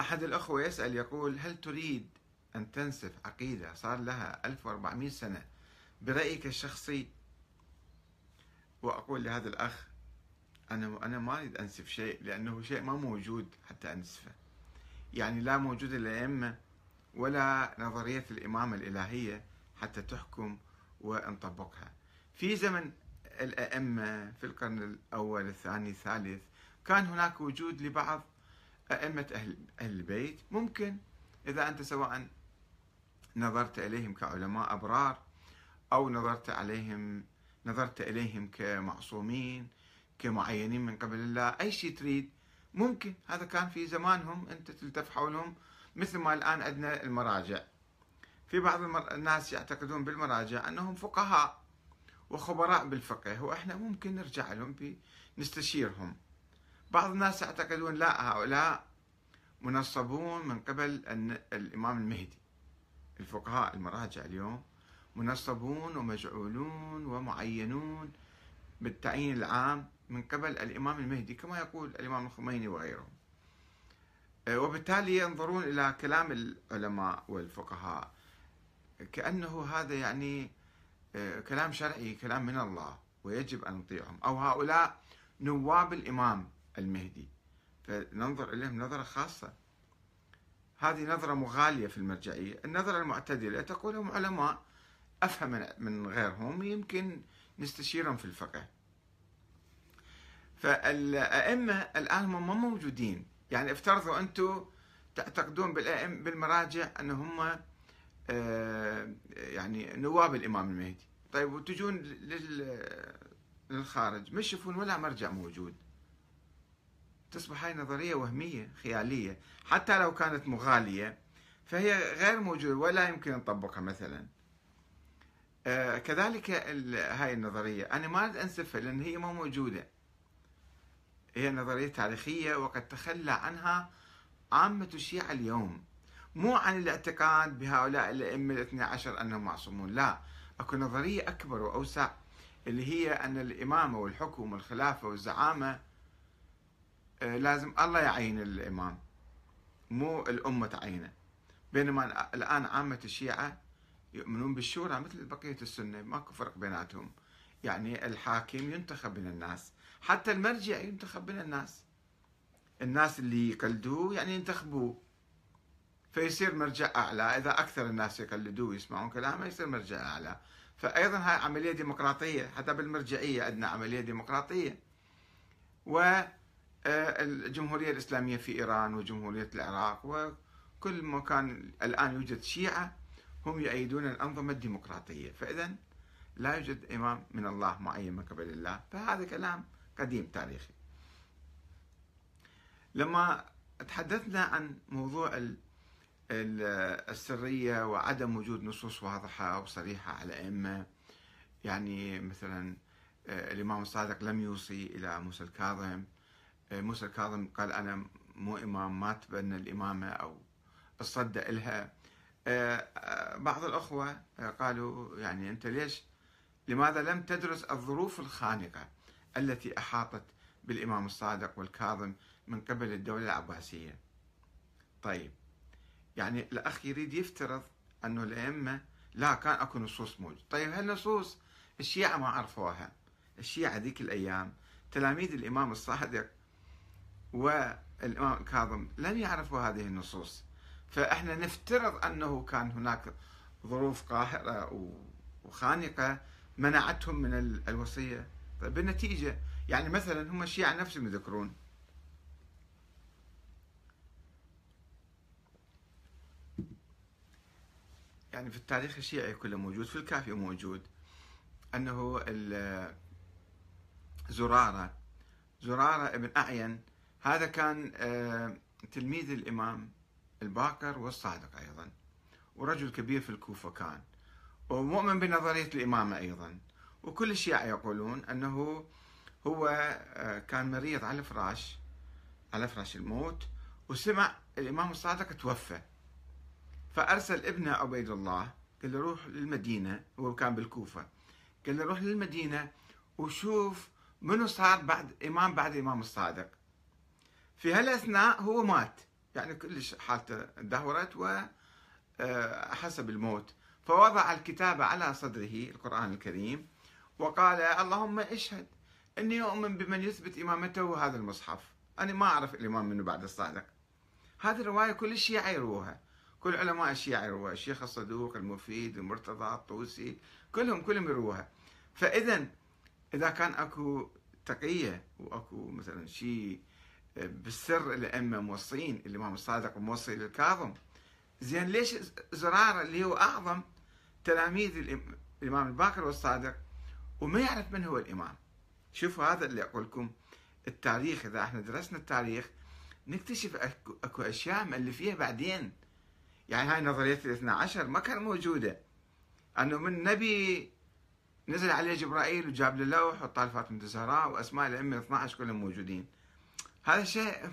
أحد الأخوة يسأل يقول هل تريد أن تنسف عقيدة صار لها 1400 سنة برأيك الشخصي؟ وأقول لهذا الأخ أنا أنا ما أريد أنسف شيء لأنه شيء ما موجود حتى أنسفه. يعني لا موجود الأئمة ولا نظرية الإمامة الإلهية حتى تحكم ونطبقها في زمن الأئمة في القرن الأول الثاني الثالث كان هناك وجود لبعض أئمة أهل, أهل البيت ممكن. إذا أنت سواء نظرت إليهم كعلماء أبرار أو نظرت عليهم نظرت إليهم كمعصومين كمعينين من قبل الله أي شيء تريد ممكن. هذا كان في زمانهم أنت تلتف حولهم مثل ما الآن عندنا المراجع. في بعض الناس يعتقدون بالمراجع أنهم فقهاء وخبراء بالفقه وإحنا ممكن نرجع لهم نستشيرهم بعض الناس يعتقدون لا هؤلاء منصبون من قبل الإمام المهدي. الفقهاء المراجع اليوم منصبون ومجعولون ومعينون بالتعيين العام من قبل الإمام المهدي كما يقول الإمام الخميني وغيرهم. آه، وبالتالي ينظرون إلى كلام العلماء والفقهاء. كأنه هذا يعني آه، كلام شرعي كلام من الله ويجب أن نطيعهم. أو هؤلاء نواب الإمام. المهدي. فننظر إليهم نظرة خاصة. هذه نظرة مغالية في المرجعية. النظرة المعتدلة تقول هم علماء أفهم من غيرهم يمكن نستشيرهم في الفقه. فالأئمة الآن هم ما موجودين. يعني افترضوا أنتم تعتقدون بالأئمة بالمراجع أن هم آه، يعني نواب الإمام المهدي. طيب وتجون للخارج ما تشوفون ولا مرجع موجود. تصبح هاي نظرية وهمية خيالية حتى لو كانت مغالية فهي غير موجودة ولا يمكن نطبقها مثلا. آه كذلك هاي النظرية. أنا ما أنسفها لأن هي ما موجودة. هي نظرية تاريخية وقد تخلى عنها عامة الشيعة اليوم. مو عن الاعتقاد بهؤلاء الأئمة الاثنى عشر أنهم معصومون لا. أكو نظرية أكبر وأوسع اللي هي أن الإمامة والحكم والخلافة والزعامة لازم الله يعين الإمام مو الأمة تعينه. بينما الآن عامة الشيعة يؤمنون بالشورى مثل بقية السنة ماكو فرق بيناتهم. يعني الحاكم ينتخب من الناس حتى المرجع ينتخب من الناس. الناس اللي يقلدوه يعني ينتخبوه. فيصير مرجع أعلى إذا أكثر الناس يقلدوه ويسمعون كلامه يصير مرجع أعلى. فأيضا هاي عملية ديمقراطية حتى بالمرجعية عندنا عملية ديمقراطية. و آه، الجمهورية الإسلامية في إيران وجمهورية العراق وكل مكان الآن يوجد شيعة هم يؤيدون الأنظمة الديمقراطية. فإذا لا يوجد إمام من الله معين من قبل الله. فهذا كلام قديم تاريخي. لما تحدثنا عن موضوع السرية وعدم وجود نصوص واضحة وصريحة على أئمة يعني مثلا آه، الإمام الصادق لم يوصي إلى موسى الكاظم. موسى الكاظم قال أنا مو إمام ما تبنى الإمامة أو الصدى إلها. آه، بعض الأخوة قالوا يعني أنت ليش لماذا لم تدرس الظروف الخانقة التي أحاطت بالإمام الصادق والكاظم من قبل الدولة العباسية؟ طيب يعني الأخ يريد يفترض أنه الأئمة لا كان أكو نصوص موجود طيب هالنصوص الشيعة ما عرفوها. الشيعة ذيك الأيام تلاميذ الإمام الصادق والإمام الكاظم لم يعرفوا هذه النصوص. فإحنا نفترض أنه كان هناك ظروف قاهرة وخانقة منعتهم من الوصية. طيب بالنتيجة يعني مثلا هم الشيعة نفسهم يذكرون. يعني في التاريخ الشيعي كله موجود في الكافي موجود. أنه زرارة. زرارة ابن أعين هذا كان آه، تلميذ الإمام الباقر والصادق أيضا ورجل كبير في الكوفة كان ومؤمن بنظرية الإمامة أيضا. وكل الشيعة يقولون أنه هو آه، كان مريض على الفراش على فراش الموت وسمع الإمام الصادق توفى. فأرسل ابنه عبيد الله قال له روح للمدينة هو كان بالكوفة قال له روح للمدينة وشوف منو صار بعد إمام بعد الإمام الصادق. في هالأثناء هو مات. يعني كلش حالته دهورت وحسب الموت. فوضع الكتاب على صدره القرآن الكريم وقال اللهم اشهد إني اؤمن بمن يثبت إمامته هذا المصحف. أنا ما أعرف الإمام منه بعد الصادق. هذه الرواية كل الشيعة يروها كل علماء الشيعة يروها الشيخ الصدوق المفيد المرتضى الطوسي كلهم كلهم يروها. فاذا إذا كان أكو تقية وأكو مثلا شيء بالسر الائمه موصين الامام الصادق موصي للكاظم. زين ليش زرارة اللي هو أعظم تلاميذ الإمام الباقر والصادق؟ وما يعرف من هو الإمام. شوفوا هذا اللي أقول لكم التاريخ إذا إحنا درسنا التاريخ نكتشف اكو, أكو أشياء مألفيها بعدين. يعني هاي نظرية الاثنى عشر ما كانت موجودة. أنه من نبي نزل عليه جبرائيل وجاب له لوح وطال فاطمة الزهراء وأسماء الأئمة 12 كلهم موجودين. هذا شيء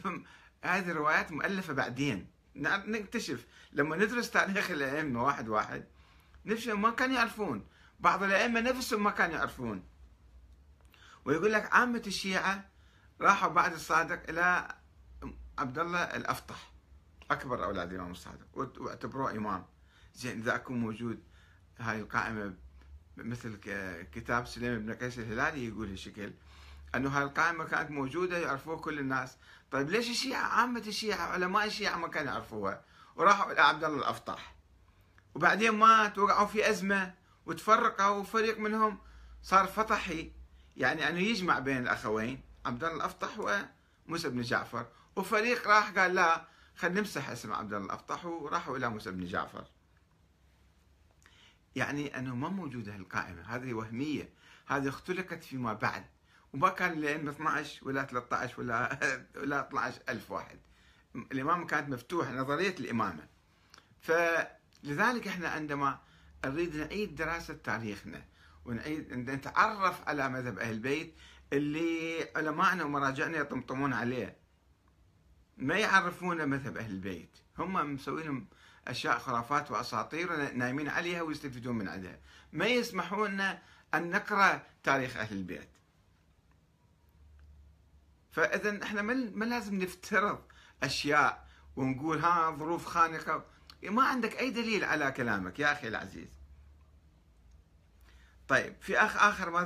هذه الروايات مؤلفة بعدين. نكتشف. لما ندرس تاريخ الأئمة واحد واحد نفسهم ما كانوا يعرفون. بعض الأئمة نفسهم ما كانوا يعرفون. ويقول لك عامة الشيعة راحوا بعد الصادق إلى عبد الله الأفطح. أكبر أولاد الإمام الصادق. واعتبروه إمام. زين اذا اكو موجود. هاي القائمة مثل كتاب سليم بن قيس الهلالي يقول هالشكل. أنه هاي القائمه كانت موجودة يعرفوها كل الناس. طيب ليش الشيعة عامة الشيعة علماء الشيعة ما كانوا يعرفوها؟ وراحوا إلى عبد الله الافطح وبعدين مات وقعوا في أزمة وتفرقوا وفريق منهم صار فطحي. يعني أنه يجمع بين الأخوين عبد الله الأفطح وموسى بن جعفر. وفريق راح قال لا خلينا نمسح اسم عبد الله الأفطح وراحوا إلى موسى بن جعفر. يعني أنه ما موجودة القائمه هذه وهمية. هذه اختلقت فيما بعد. وما كان لأن 12 ولا 13 ولا ولا 12 ألف واحد. الإمامة كانت مفتوحة نظرية الإمامة. فلذلك إحنا عندما نريد نعيد دراسة تاريخنا ونعيد نتعرف على مذهب أهل البيت اللي علمائنا ومراجعنا يطمطمون عليه. ما يعرفون مذهب أهل البيت. هم مسوين أشياء خرافات وأساطير نايمين عليها ويستفيدون من عندها. ما يسمحون أن نقرأ تاريخ أهل البيت. فإذا إحنا ما لازم نفترض أشياء ونقول ها ظروف خانقة. ما عندك أي دليل على كلامك يا أخي العزيز. طيب في اخ آخر ماذا